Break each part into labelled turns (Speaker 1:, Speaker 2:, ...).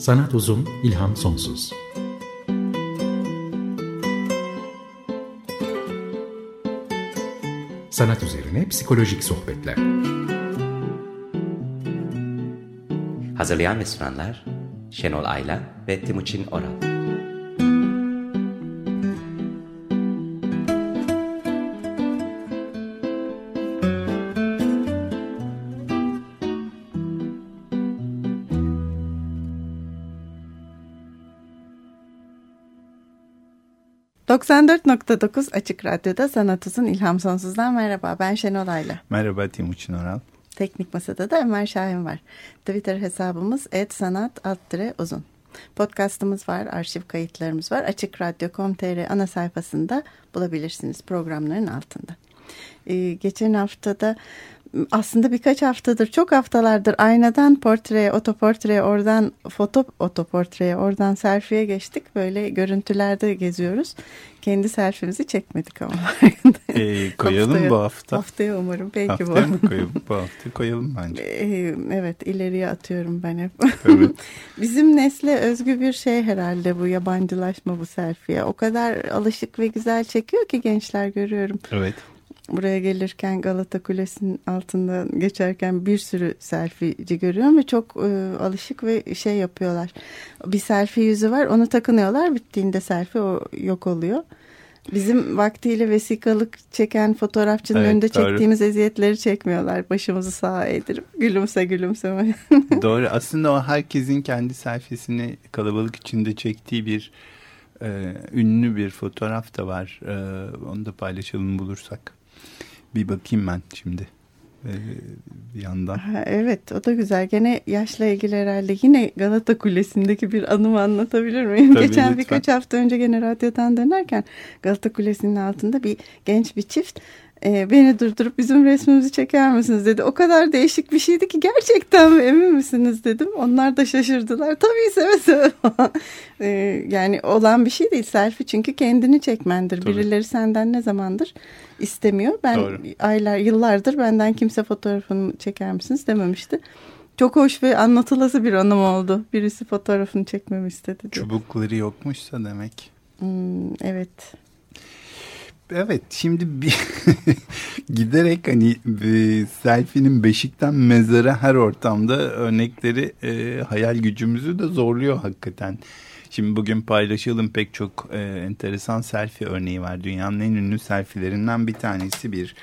Speaker 1: Sanat uzun, ilham sonsuz. Sanat üzerine psikolojik sohbetler.
Speaker 2: Hazırlayan ve sunanlar Şenol Ayla ve Timuçin Oral.
Speaker 3: 94.9 Açık Radyo'da Sanat Uzun İlham Sonsuz'dan merhaba. Ben Şenol Ayla.
Speaker 4: Merhaba Timuçin Oral.
Speaker 3: Teknik Masada da Ömer Şahin var. Twitter hesabımız etsanat uzun. Podcastımız var, arşiv kayıtlarımız var. Açık Radyo.com.tr ana sayfasında bulabilirsiniz programların altında. Ee, geçen haftada aslında birkaç haftadır, çok haftalardır aynadan portreye, otoportreye, oradan foto otoportreye, oradan selfie'ye geçtik. Böyle görüntülerde geziyoruz. Kendi selfie'mizi çekmedik ama.
Speaker 4: e, koyalım haftaya, bu hafta.
Speaker 3: Haftaya umarım. Belki
Speaker 4: haftaya bu. mı koyalım? Bu hafta koyalım bence.
Speaker 3: E, evet, ileriye atıyorum ben hep. Evet. Bizim nesle özgü bir şey herhalde bu yabancılaşma bu selfie'ye. O kadar alışık ve güzel çekiyor ki gençler görüyorum.
Speaker 4: Evet
Speaker 3: buraya gelirken Galata Kulesi'nin altından geçerken bir sürü selfieci görüyorum ve çok e, alışık ve şey yapıyorlar. Bir selfie yüzü var onu takınıyorlar bittiğinde selfie o yok oluyor. Bizim vaktiyle vesikalık çeken fotoğrafçının evet, önünde doğru. çektiğimiz eziyetleri çekmiyorlar. Başımızı sağa eğdirip gülümse gülümse.
Speaker 4: doğru aslında o herkesin kendi selfiesini kalabalık içinde çektiği bir e, ünlü bir fotoğraf da var. E, onu da paylaşalım bulursak. Bir bakayım ben şimdi ee, bir yandan.
Speaker 3: Ha, evet o da güzel. Gene yaşla ilgili herhalde yine Galata Kulesi'ndeki bir anımı anlatabilir miyim? Tabii, Geçen lütfen. birkaç hafta önce gene radyodan dönerken Galata Kulesi'nin altında bir genç bir çift e, beni durdurup bizim resmimizi çeker misiniz dedi. O kadar değişik bir şeydi ki gerçekten mi emin misiniz dedim. Onlar da şaşırdılar. Tabii seve seve. e, yani olan bir şey değil selfie çünkü kendini çekmendir. Tabii. Birileri senden ne zamandır istemiyor. Ben Doğru. aylar yıllardır benden kimse fotoğrafını çeker misiniz dememişti. Çok hoş ve anlatılası bir anım oldu. Birisi fotoğrafını çekmemi istedi. Diye.
Speaker 4: Çubukları yokmuşsa demek.
Speaker 3: Hmm, evet.
Speaker 4: Evet şimdi bir giderek hani e, selfie'nin beşikten mezara her ortamda örnekleri e, hayal gücümüzü de zorluyor hakikaten. Şimdi bugün paylaşalım pek çok e, enteresan selfie örneği var. Dünyanın en ünlü selfielerinden bir tanesi bir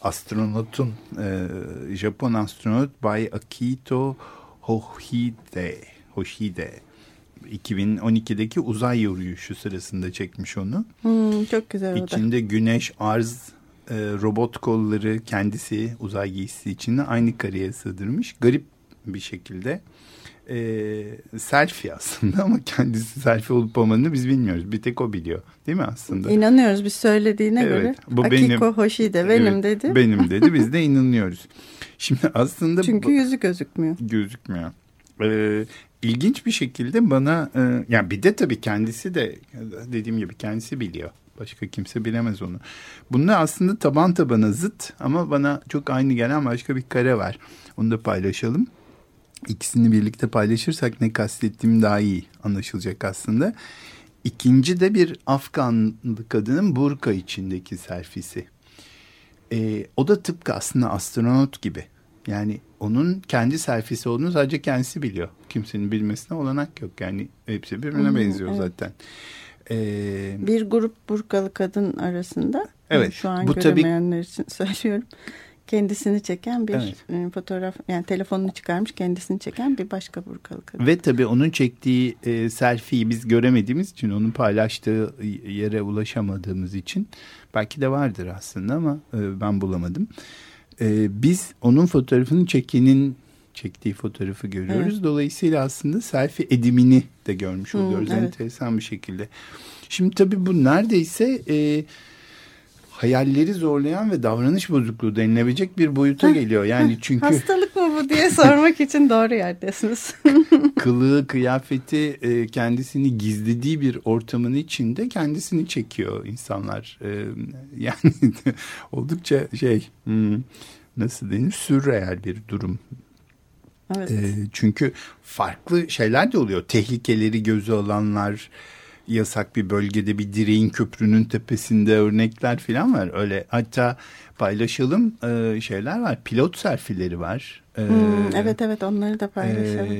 Speaker 4: astronotun, e, Japon astronot Bay Akito Hoshide. Hoshide 2012'deki uzay yürüyüşü sırasında çekmiş onu.
Speaker 3: Hmm, çok güzel
Speaker 4: İçinde güneş, arz, e, robot kolları kendisi uzay giysisi içinde aynı kareye sığdırmış. Garip bir şekilde e, selfie aslında ama kendisi selfie olup olmadığını biz bilmiyoruz. Bir tek o biliyor değil mi aslında?
Speaker 3: İnanıyoruz biz söylediğine evet, göre. Bu Akiko benim, Hoshide benim evet, dedi.
Speaker 4: Benim dedi biz de inanıyoruz. Şimdi aslında...
Speaker 3: Çünkü yüzü gözükmüyor.
Speaker 4: Gözükmüyor. Ee, ilginç bir şekilde bana e, yani bir de tabii kendisi de dediğim gibi kendisi biliyor. Başka kimse bilemez onu. Bunda aslında taban tabana zıt ama bana çok aynı gelen başka bir kare var. Onu da paylaşalım. İkisini birlikte paylaşırsak ne kastettiğim daha iyi anlaşılacak aslında. İkinci de bir Afganlı kadının burka içindeki selfisi. Ee, o da tıpkı aslında astronot gibi. Yani onun kendi selfisi olduğunu sadece kendisi biliyor. Kimsenin bilmesine olanak yok. Yani hepsi birbirine hmm, benziyor evet. zaten.
Speaker 3: Ee, bir grup burkalı kadın arasında. Evet. Şu an bu göremeyenler tabii, için söylüyorum. Kendisini çeken bir evet. E, fotoğraf yani telefonunu çıkarmış kendisini çeken bir başka burkalı kadın.
Speaker 4: Ve tabii onun çektiği e, selfie'yi biz göremediğimiz için onun paylaştığı yere ulaşamadığımız için belki de vardır aslında ama e, ben bulamadım e, biz onun fotoğrafını çekenin çektiği fotoğrafı görüyoruz. Evet. Dolayısıyla aslında selfie edimini de görmüş oluyoruz hmm, evet. enteresan bir şekilde. Şimdi tabii bu neredeyse e, hayalleri zorlayan ve davranış bozukluğu denilebilecek bir boyuta geliyor. Yani çünkü
Speaker 3: hastalık mı bu diye sormak için doğru yerdesiniz.
Speaker 4: kılığı, kıyafeti e, kendisini gizlediği bir ortamın içinde kendisini çekiyor insanlar. E, yani oldukça şey hmm, nasıl denir sürreel bir durum
Speaker 3: Evet. E,
Speaker 4: çünkü farklı şeyler de oluyor. Tehlikeleri göze alanlar, yasak bir bölgede bir direğin köprünün tepesinde örnekler falan var. Öyle hatta paylaşalım e, şeyler var. Pilot selfileri var.
Speaker 3: E, hmm, evet evet onları da paylaşalım.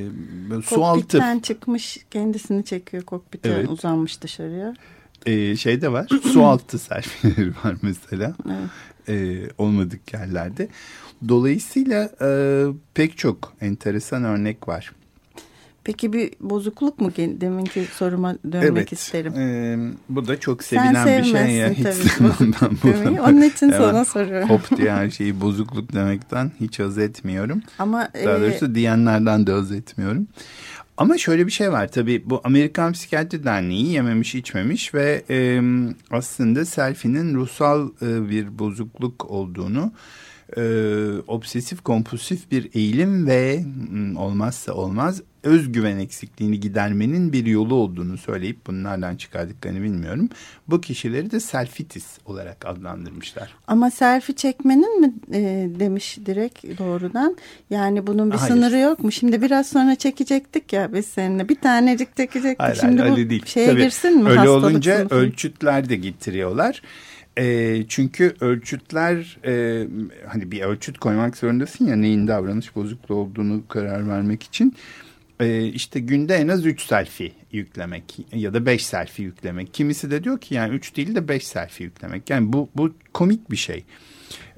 Speaker 3: E, su Kokpitten altı... çıkmış kendisini çekiyor kokpitten evet. uzanmış dışarıya.
Speaker 4: E, şey de var. su altı selfileri var mesela. Evet. E, olmadık yerlerde. Dolayısıyla e, pek çok enteresan örnek var.
Speaker 3: Peki bir bozukluk mu deminki soruma dönmek evet, isterim.
Speaker 4: E, bu da çok sevilen bir şey ya. Hiç
Speaker 3: tabii Onun için evet, sana soruyorum.
Speaker 4: Hop diye her şeyi bozukluk demekten hiç haz etmiyorum. Ama Daha doğrusu e... diyenlerden de haz etmiyorum. Ama şöyle bir şey var tabii bu Amerikan Psikiyatri Derneği yememiş içmemiş ve e, aslında selfie'nin ruhsal e, bir bozukluk olduğunu e, obsesif kompulsif bir eğilim ve hmm, olmazsa olmaz özgüven eksikliğini gidermenin bir yolu olduğunu söyleyip bunlardan çıkardıklarını bilmiyorum. Bu kişileri de selfitis olarak adlandırmışlar.
Speaker 3: Ama selfie çekmenin mi e, demiş direkt doğrudan? Yani bunun bir hayır. sınırı yok mu? Şimdi biraz sonra çekecektik ya biz seninle. Bir tanecik çekecektik. Hayır, Şimdi hayır, bu değil. şeye Tabii, girsin mi?
Speaker 4: Öyle olunca sınıfı? ölçütler de getiriyorlar. E, çünkü ölçütler e, hani bir ölçüt koymak zorundasın ya neyin davranış bozukluğu olduğunu karar vermek için. E, işte günde en az 3 selfie yüklemek ya da 5 selfie yüklemek. Kimisi de diyor ki yani 3 değil de 5 selfie yüklemek. Yani bu, bu komik bir şey.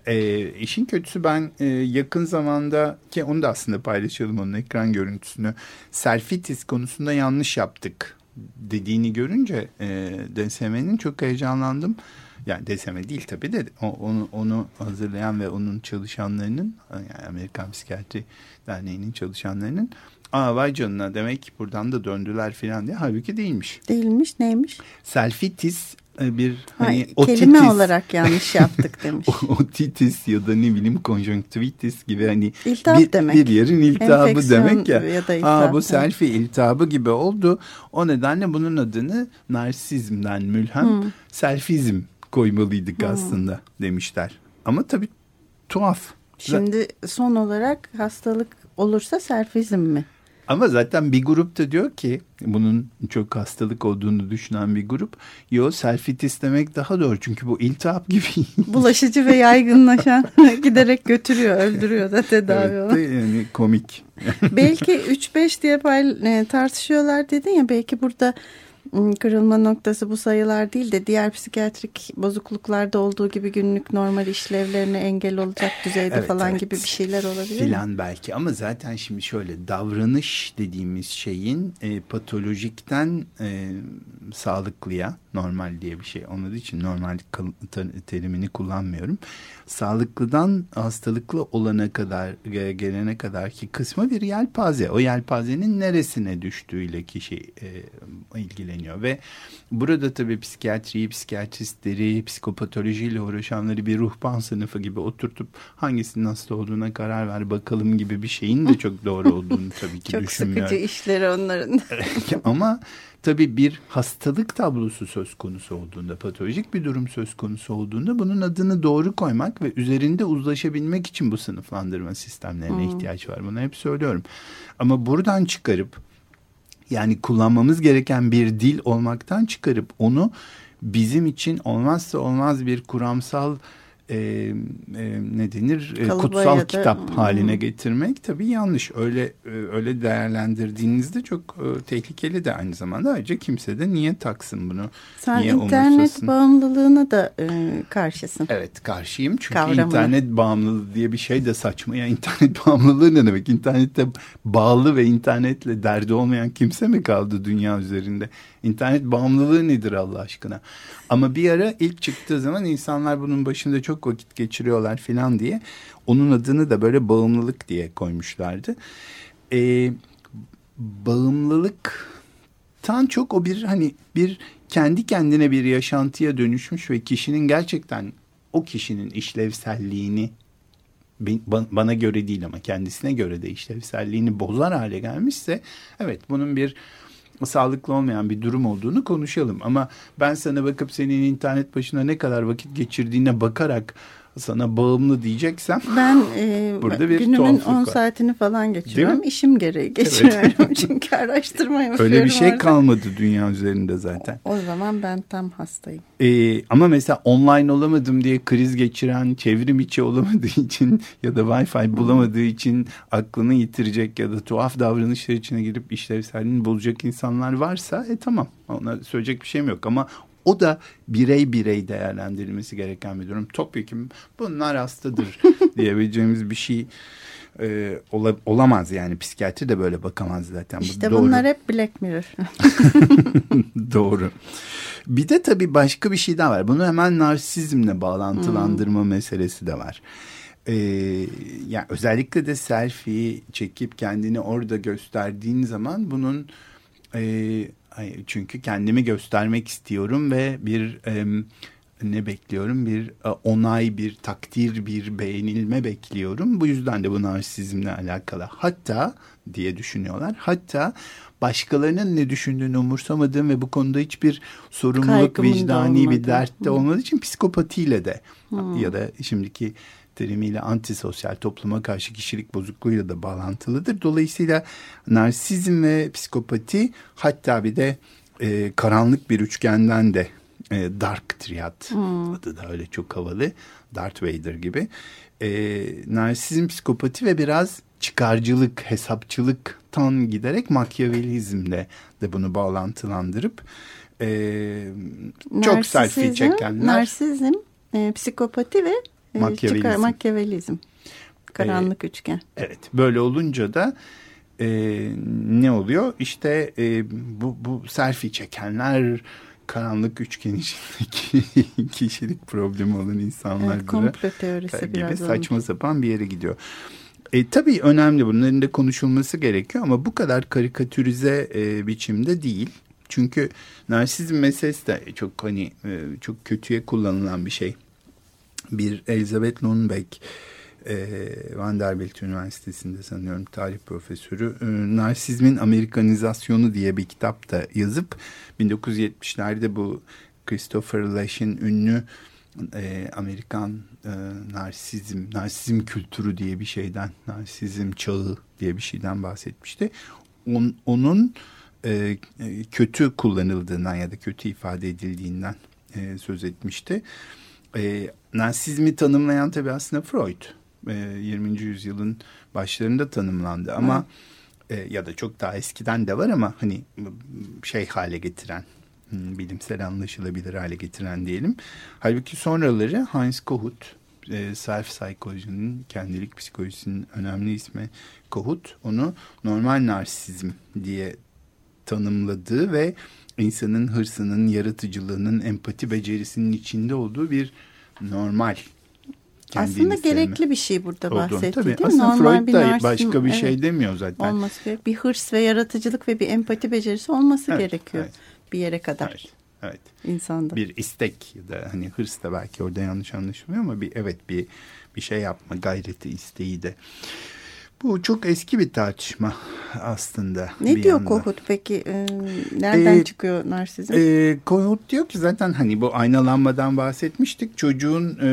Speaker 4: E, işin kötüsü ben e, yakın zamanda ki onu da aslında paylaşalım onun ekran görüntüsünü. Selfitis konusunda yanlış yaptık dediğini görünce e, DSM'nin çok heyecanlandım. Yani DSM değil tabii de onu, onu hazırlayan ve onun çalışanlarının yani Amerikan Psikiyatri Derneği'nin çalışanlarının aa vay canına demek buradan da döndüler falan diye. Halbuki değilmiş.
Speaker 3: Değilmiş neymiş?
Speaker 4: Selfitis e, bir
Speaker 3: ha, hani otitis, kelime olarak yanlış yaptık demiş.
Speaker 4: otitis ya da ne bileyim konjonktivitis gibi hani İltihap bir, demek. bir yerin iltihabı Enfeksiyon demek ya. ya da iltihap, Aa, bu selfie iltihabı gibi oldu. O nedenle bunun adını narsizmden mülhem hmm. selfizm koymalıydık hmm. aslında demişler. Ama tabii tuhaf.
Speaker 3: Şimdi son olarak hastalık olursa selfizm mi?
Speaker 4: Ama zaten bir grup da diyor ki bunun çok hastalık olduğunu düşünen bir grup. Yo selfitis demek daha doğru çünkü bu iltihap gibi.
Speaker 3: Bulaşıcı ve yaygınlaşan giderek götürüyor öldürüyor da tedavi
Speaker 4: evet, yani komik.
Speaker 3: belki 3-5 diye e, tartışıyorlar dedin ya belki burada kırılma noktası bu sayılar değil de diğer psikiyatrik bozukluklarda olduğu gibi günlük normal işlevlerine engel olacak düzeyde evet, falan evet. gibi bir şeyler olabilir
Speaker 4: Filan mi? belki ama zaten şimdi şöyle davranış dediğimiz şeyin e, patolojikten e, sağlıklıya normal diye bir şey olmadığı için normal terimini kullanmıyorum. Sağlıklıdan hastalıklı olana kadar gelene kadar ki kısmı bir yelpaze. O yelpazenin neresine düştüğüyle kişi e, ilgileniyor ve burada tabii psikiyatriyi, psikiyatristleri, psikopatolojiyle uğraşanları bir ruhban sınıfı gibi oturtup hangisinin hasta olduğuna karar ver bakalım gibi bir şeyin de çok doğru olduğunu tabii ki
Speaker 3: çok
Speaker 4: düşünmüyorum.
Speaker 3: Çok sıkıcı işleri onların.
Speaker 4: Ama Tabii bir hastalık tablosu söz konusu olduğunda, patolojik bir durum söz konusu olduğunda bunun adını doğru koymak ve üzerinde uzlaşabilmek için bu sınıflandırma sistemlerine hmm. ihtiyaç var. Bunu hep söylüyorum. Ama buradan çıkarıp yani kullanmamız gereken bir dil olmaktan çıkarıp onu bizim için olmazsa olmaz bir kuramsal e, e, ne denir e, kutsal da, kitap hmm. haline getirmek tabii yanlış. Öyle e, öyle değerlendirdiğinizde çok e, tehlikeli de aynı zamanda. Ayrıca kimse de niye taksın bunu?
Speaker 3: Sen
Speaker 4: niye
Speaker 3: internet umursasın? bağımlılığına da e, karşısın.
Speaker 4: Evet karşıyım çünkü Kavramı. internet bağımlılığı diye bir şey de saçma. Ya internet bağımlılığı ne demek? İnternette bağlı ve internetle derdi olmayan kimse mi kaldı dünya üzerinde? İnternet bağımlılığı nedir Allah aşkına? Ama bir ara ilk çıktığı zaman insanlar bunun başında çok vakit geçiriyorlar falan diye onun adını da böyle bağımlılık diye koymuşlardı. Ee, bağımlılıktan çok o bir hani bir kendi kendine bir yaşantıya dönüşmüş ve kişinin gerçekten o kişinin işlevselliğini bana göre değil ama kendisine göre de işlevselliğini bozar hale gelmişse evet bunun bir sağlıklı olmayan bir durum olduğunu konuşalım. Ama ben sana bakıp senin internet başına ne kadar vakit geçirdiğine bakarak sana bağımlı diyeceksem
Speaker 3: ben e, burada bir günümün 10 saatini falan geçiriyorum. İşim gereği geçiriyorum. Evet. Çünkü araştırma yapıyorum.
Speaker 4: Öyle bir şey orada. kalmadı dünya üzerinde zaten.
Speaker 3: O, o zaman ben tam hastayım.
Speaker 4: Ee, ama mesela online olamadım diye kriz geçiren, çevrim içi olamadığı için ya da Wi-Fi bulamadığı için aklını yitirecek ya da tuhaf davranışlar içine girip işlevselliğini bulacak insanlar varsa e tamam ona söyleyecek bir şeyim yok ama o da birey birey değerlendirilmesi gereken bir durum. Topyekun bunlar hastadır diyebileceğimiz bir şey e, ola, olamaz yani. Psikiyatri de böyle bakamaz zaten.
Speaker 3: İşte Bu bunlar hep Black Mirror.
Speaker 4: Doğru. Bir de tabii başka bir şey daha var. Bunu hemen narsizmle bağlantılandırma hmm. meselesi de var. Ee, yani özellikle de selfie çekip kendini orada gösterdiğin zaman bunun e, çünkü kendimi göstermek istiyorum ve bir e, ne bekliyorum? Bir e, onay, bir takdir, bir beğenilme bekliyorum. Bu yüzden de bu narsizmle alakalı. Hatta diye düşünüyorlar. Hatta başkalarının ne düşündüğünü umursamadığım ve bu konuda hiçbir sorumluluk, Kaygımın vicdani bir dert de olmadığı için psikopatiyle de hmm. ya da şimdiki terimiyle antisosyal topluma karşı kişilik bozukluğuyla da bağlantılıdır. Dolayısıyla narsizm ve psikopati hatta bir de e, karanlık bir üçgenden de e, Dark Triad hmm. adı da öyle çok havalı. Darth Vader gibi. E, narsizm, psikopati ve biraz çıkarcılık, hesapçılıktan giderek makyavelizmle de bunu bağlantılandırıp e, çok selfie çekenler.
Speaker 3: Narsizm, e, psikopati ve Makyavelizm. Çıkar, Makyavelizm. Karanlık ee, üçgen.
Speaker 4: Evet. Böyle olunca da e, ne oluyor? İşte e, bu, bu selfie çekenler karanlık üçgen içindeki kişilik problemi olan insanlar evet,
Speaker 3: komplo teorisi
Speaker 4: gibi
Speaker 3: biraz
Speaker 4: saçma olmuş. sapan bir yere gidiyor. E, tabii önemli bunların da konuşulması gerekiyor ama bu kadar karikatürize e, biçimde değil. Çünkü narsizm meselesi de çok hani e, çok kötüye kullanılan bir şey bir Elizabeth Lundbeck e, Vanderbilt Üniversitesi'nde sanıyorum tarih profesörü e, Narsizmin Amerikanizasyonu diye bir kitap da yazıp 1970'lerde bu Christopher Lash'in ünlü e, Amerikan e, narsizm, narsizm kültürü diye bir şeyden, narsizm çağı diye bir şeyden bahsetmişti. On, onun e, kötü kullanıldığından ya da kötü ifade edildiğinden e, söz etmişti. E, narsizmi tanımlayan tabii aslında Freud. E, 20. yüzyılın başlarında tanımlandı ama e, ya da çok daha eskiden de var ama hani şey hale getiren bilimsel anlaşılabilir hale getiren diyelim. Halbuki sonraları Heinz Kohut e, self psikolojinin kendilik psikolojisinin önemli ismi Kohut onu normal narsizm diye tanımladığı ve insanın hırsının, yaratıcılığının, empati becerisinin içinde olduğu bir normal
Speaker 3: aslında gerekli bir şey burada bahsetti Tabii, değil
Speaker 4: mi? Aslında Normal Freud bir da başka bir şey evet, şey demiyor zaten.
Speaker 3: Olması gerek. Bir hırs ve yaratıcılık ve bir empati becerisi olması evet, gerekiyor evet. bir yere kadar.
Speaker 4: Evet. Evet.
Speaker 3: İnsanda.
Speaker 4: Bir istek ya da hani hırs da belki orada yanlış anlaşılıyor ama bir evet bir bir şey yapma gayreti isteği de. Bu çok eski bir tartışma aslında.
Speaker 3: Ne diyor yanda. Kohut peki? Ee, nereden ee, çıkıyor narsizm?
Speaker 4: E, Kohut diyor ki zaten hani bu aynalanmadan bahsetmiştik. Çocuğun e,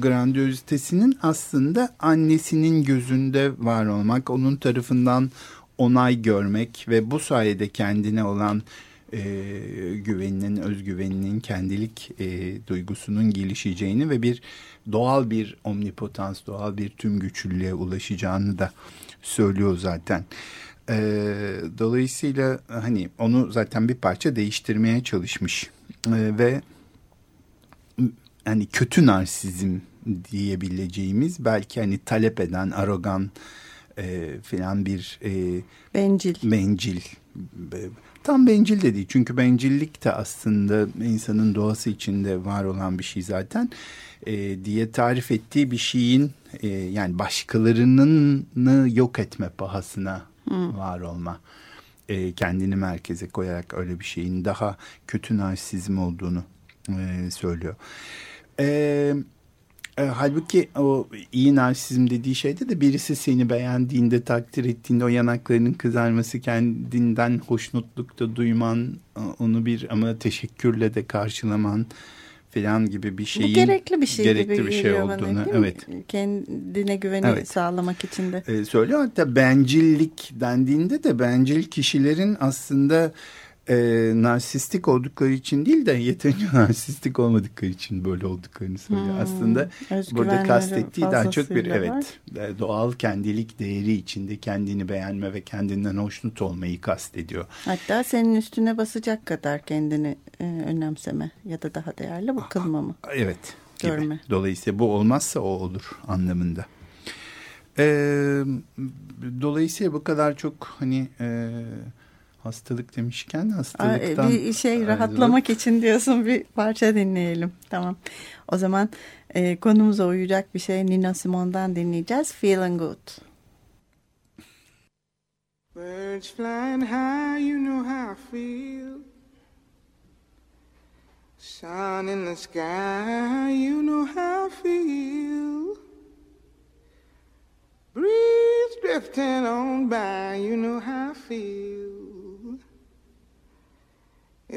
Speaker 4: grandiozitesinin aslında annesinin gözünde var olmak, onun tarafından onay görmek ve bu sayede kendine olan e, güveninin, özgüveninin, kendilik e, duygusunun gelişeceğini ve bir doğal bir omnipotans, doğal bir tüm güçlülüğe ulaşacağını da söylüyor zaten. E, dolayısıyla hani onu zaten bir parça değiştirmeye çalışmış e, ve hani kötü narsizm diyebileceğimiz belki hani talep eden, arogan e, filan bir e,
Speaker 3: bencil.
Speaker 4: bencil Tam bencil de değil. Çünkü bencillik de aslında insanın doğası içinde var olan bir şey zaten. E, diye tarif ettiği bir şeyin e, yani başkalarının yok etme pahasına hmm. var olma. E, kendini merkeze koyarak öyle bir şeyin daha kötü narsizm olduğunu e, söylüyor. Evet e, halbuki o iyi narsizm dediği şeyde de birisi seni beğendiğinde, takdir ettiğinde o yanaklarının kızarması, kendinden hoşnutlukta duyman, onu bir ama teşekkürle de karşılaman falan gibi bir şeyin
Speaker 5: Bu gerekli bir şey
Speaker 4: gerekli
Speaker 5: gibi
Speaker 4: bir şey olduğunu
Speaker 5: bana,
Speaker 4: evet.
Speaker 5: Kendine güveni evet. sağlamak için de.
Speaker 4: Ee, söylüyor hatta bencillik dendiğinde de bencil kişilerin aslında e, narsistik oldukları için değil de yeterince narsistik olmadıkları için böyle olduklarını söylüyor. Hmm, Aslında burada kastettiği daha çok bir evet var. E, doğal kendilik değeri içinde kendini beğenme ve kendinden hoşnut olmayı kastediyor.
Speaker 5: Hatta senin üstüne basacak kadar kendini e, önemseme ya da daha değerli bu kılma mı?
Speaker 4: Evet. Görme. Gibi. Dolayısıyla bu olmazsa o olur anlamında. Ee, dolayısıyla bu kadar çok hani e, Hastalık demişken hastalıktan...
Speaker 5: Bir şey rahatlamak için diyorsun bir parça dinleyelim. Tamam. O zaman e, konumuza uyacak bir şey Nina Simone'dan dinleyeceğiz. Feeling Good. Birds flying high, you know how I feel. Sun in the sky, you know how I feel. Breeze drifting on by, you know how I feel.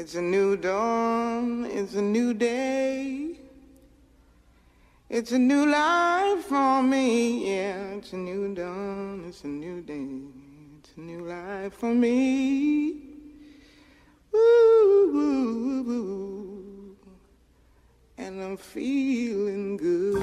Speaker 5: It's a new dawn, it's a new day. It's a new life for me, yeah. It's a new dawn, it's a new day. It's a new life for me. Ooh, ooh, ooh, and I'm feeling good.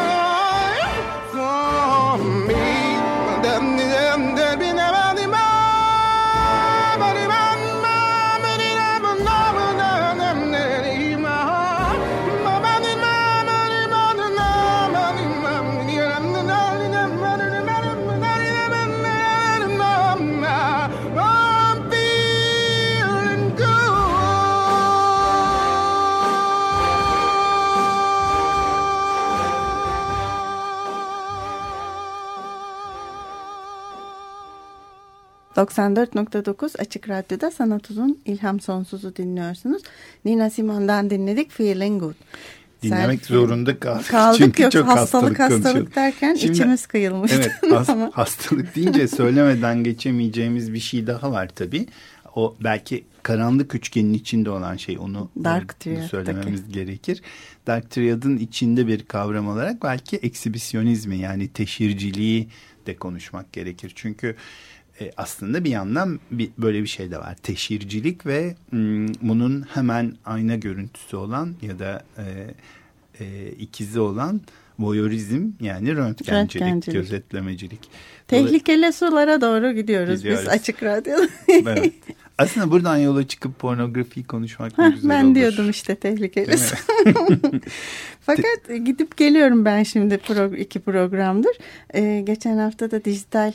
Speaker 5: ...94.9 Açık Radyo'da Sanat Uzun İlham Sonsuz'u dinliyorsunuz. Nina Simone'dan dinledik Feeling Good.
Speaker 4: Dinlemek Selfie. zorunda kaldık.
Speaker 5: Kaldık Çünkü yok çok hastalık hastalık, hastalık derken Şimdi, içimiz kıyılmıştı.
Speaker 4: Evet has, hastalık deyince söylemeden geçemeyeceğimiz bir şey daha var tabii. O belki karanlık üçgenin içinde olan şey onu Dark Triad, söylememiz gerekir. Dark Triad'ın içinde bir kavram olarak belki eksibisyonizmi yani teşhirciliği de konuşmak gerekir. Çünkü e, aslında bir yandan bir, böyle bir şey de var. Teşhircilik ve m, bunun hemen ayna görüntüsü olan ya da e, e, ikizi olan voyeurizm yani röntgencilik, röntgencilik. gözetlemecilik.
Speaker 5: Tehlikeli sulara doğru gidiyoruz, gidiyoruz. biz açık radyoda.
Speaker 4: evet. Aslında buradan yola çıkıp pornografi konuşmak Heh, güzel
Speaker 5: ben olur. Ben diyordum işte tehlikeli. Fakat gidip geliyorum ben şimdi pro, iki programdır. Ee, geçen hafta da dijital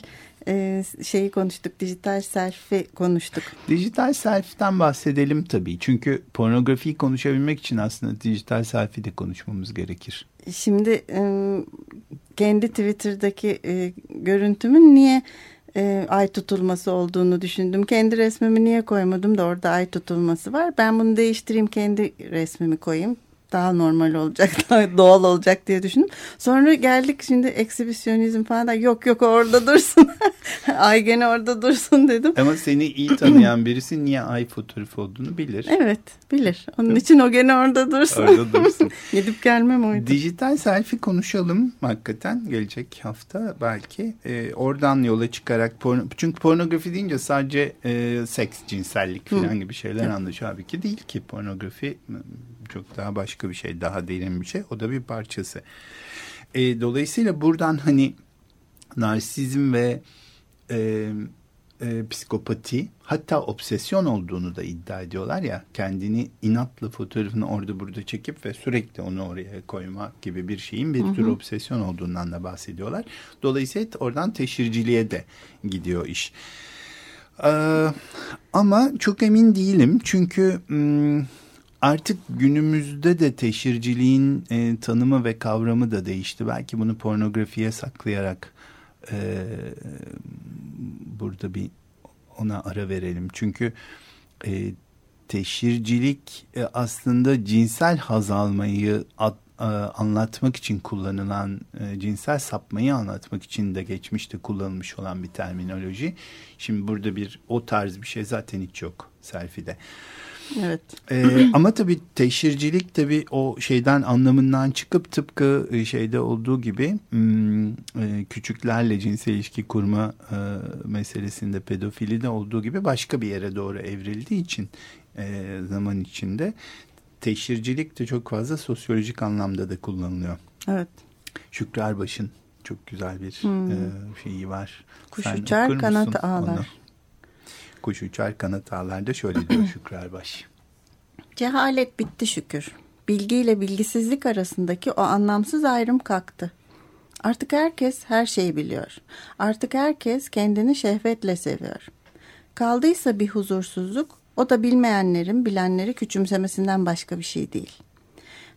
Speaker 5: e, şeyi konuştuk. Dijital selfie konuştuk.
Speaker 4: Dijital selfie'den bahsedelim tabii. Çünkü pornografiyi konuşabilmek için aslında dijital selfie de konuşmamız gerekir.
Speaker 5: Şimdi e, kendi Twitter'daki e, görüntümün niye
Speaker 3: e, ay tutulması olduğunu düşündüm. Kendi resmimi niye koymadım da orada ay tutulması var. Ben bunu değiştireyim kendi resmimi koyayım daha normal olacak, daha doğal olacak diye düşündüm. Sonra geldik şimdi eksibisyonizm falan da yok yok orada dursun. ay gene orada dursun dedim.
Speaker 4: Ama seni iyi tanıyan birisi niye ay fotoğrafı olduğunu bilir.
Speaker 3: Evet bilir. Onun için o gene orada dursun.
Speaker 4: Orada dursun.
Speaker 3: Gidip gelmem oydu.
Speaker 4: Dijital selfie konuşalım hakikaten gelecek hafta belki. Ee, oradan yola çıkarak porno, çünkü pornografi deyince sadece e, seks, cinsellik falan Hı. gibi şeyler evet. anlaşıyor. Halbuki değil ki pornografi çok daha başka bir şey, daha derin bir şey. O da bir parçası. E, dolayısıyla buradan hani narsizm ve e, e, psikopati hatta obsesyon olduğunu da iddia ediyorlar ya kendini inatla fotoğrafını orada burada çekip ve sürekli onu oraya koymak gibi bir şeyin bir hı hı. tür obsesyon olduğundan da bahsediyorlar. Dolayısıyla oradan teşhirciliğe de gidiyor iş. Ee, ama çok emin değilim çünkü... Hmm, Artık günümüzde de teşhirciliğin e, tanımı ve kavramı da değişti. Belki bunu pornografiye saklayarak e, burada bir ona ara verelim. Çünkü e, teşhircilik e, aslında cinsel haz almayı at, e, anlatmak için kullanılan e, cinsel sapmayı anlatmak için de geçmişte kullanılmış olan bir terminoloji. Şimdi burada bir o tarz bir şey zaten hiç yok selfie'de.
Speaker 3: Evet.
Speaker 4: Ee, ama tabii teşhircilik tabii o şeyden anlamından çıkıp tıpkı e, şeyde olduğu gibi hmm, e, küçüklerle cinsel ilişki kurma e, meselesinde pedofili de olduğu gibi başka bir yere doğru evrildiği için zaman içinde teşhircilik de çok fazla sosyolojik anlamda da kullanılıyor.
Speaker 3: Evet.
Speaker 4: Şükrü Erbaş'ın çok güzel bir hmm. şeyi var.
Speaker 3: Kuş Sen uçar kanat ağlar. Onu?
Speaker 4: Kuş uçar kanat ağlarda şöyle diyor Şükrü Erbaş.
Speaker 3: Cehalet bitti şükür. Bilgiyle bilgisizlik arasındaki o anlamsız ayrım kalktı. Artık herkes her şeyi biliyor. Artık herkes kendini şehvetle seviyor. Kaldıysa bir huzursuzluk, o da bilmeyenlerin bilenleri küçümsemesinden başka bir şey değil.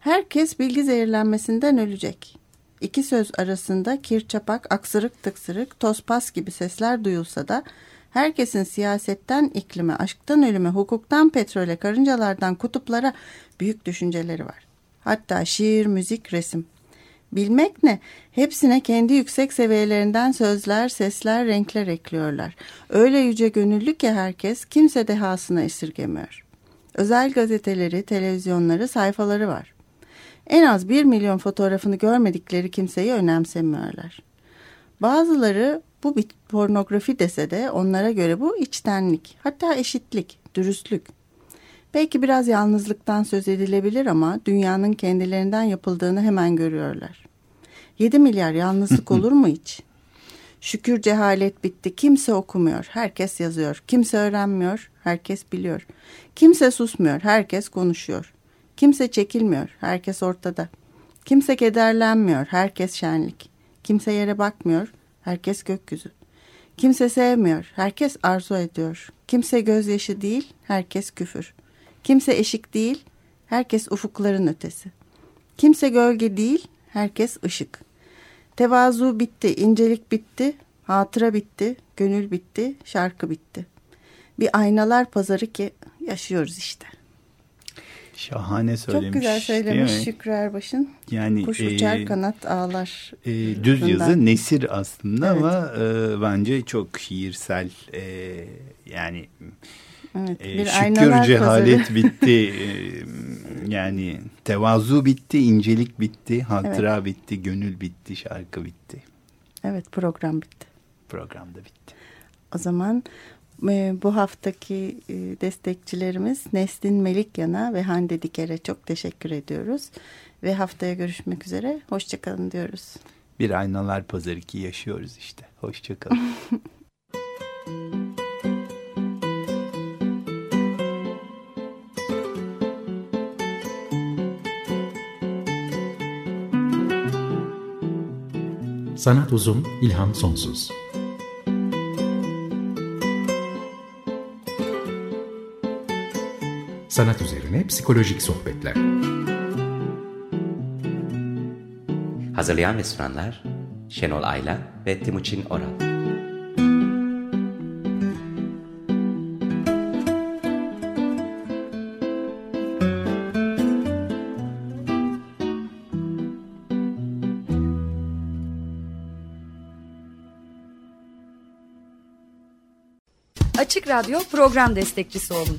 Speaker 3: Herkes bilgi zehirlenmesinden ölecek. İki söz arasında kir çapak, aksırık tıksırık, tospas gibi sesler duyulsa da herkesin siyasetten iklime, aşktan ölüme, hukuktan petrole, karıncalardan kutuplara büyük düşünceleri var. Hatta şiir, müzik, resim. Bilmek ne? Hepsine kendi yüksek seviyelerinden sözler, sesler, renkler ekliyorlar. Öyle yüce gönüllü ki herkes kimse dehasına esirgemiyor. Özel gazeteleri, televizyonları, sayfaları var. En az bir milyon fotoğrafını görmedikleri kimseyi önemsemiyorlar. Bazıları bu bir pornografi dese de onlara göre bu içtenlik, hatta eşitlik, dürüstlük. Belki biraz yalnızlıktan söz edilebilir ama dünyanın kendilerinden yapıldığını hemen görüyorlar. 7 milyar yalnızlık olur mu hiç? Şükür cehalet bitti. Kimse okumuyor. Herkes yazıyor. Kimse öğrenmiyor. Herkes biliyor. Kimse susmuyor. Herkes konuşuyor. Kimse çekilmiyor. Herkes ortada. Kimse kederlenmiyor. Herkes şenlik. Kimse yere bakmıyor. Herkes gökyüzü. Kimse sevmiyor, herkes arzu ediyor. Kimse gözyaşı değil, herkes küfür. Kimse eşik değil, herkes ufukların ötesi. Kimse gölge değil, herkes ışık. Tevazu bitti, incelik bitti, hatıra bitti, gönül bitti, şarkı bitti. Bir aynalar pazarı ki yaşıyoruz işte.
Speaker 4: Şahane söylemiş.
Speaker 3: Çok güzel söylemiş Şükrü Erbaş'ın. Yani kuş uçar e, kanat ağlar.
Speaker 4: E, düz yazı nesir aslında evet. ama e, bence çok şiirsel. E, yani evet, e, bir şükür cehalet pazarı. bitti. E, yani tevazu bitti, incelik bitti, hatıra evet. bitti, gönül bitti, şarkı bitti.
Speaker 3: Evet program bitti.
Speaker 4: Program da bitti.
Speaker 3: O zaman bu haftaki e, destekçilerimiz Neslin Melikyan'a ve Hande Diker'e çok teşekkür ediyoruz. Ve haftaya görüşmek üzere. Hoşçakalın diyoruz.
Speaker 4: Bir aynalar pazarı ki yaşıyoruz işte. Hoşçakalın.
Speaker 1: Sanat uzun, ilham sonsuz. sanat üzerine psikolojik sohbetler.
Speaker 2: Hazırlayan ve sunanlar Şenol Ayla ve Timuçin Oral.
Speaker 6: Açık Radyo program destekçisi olun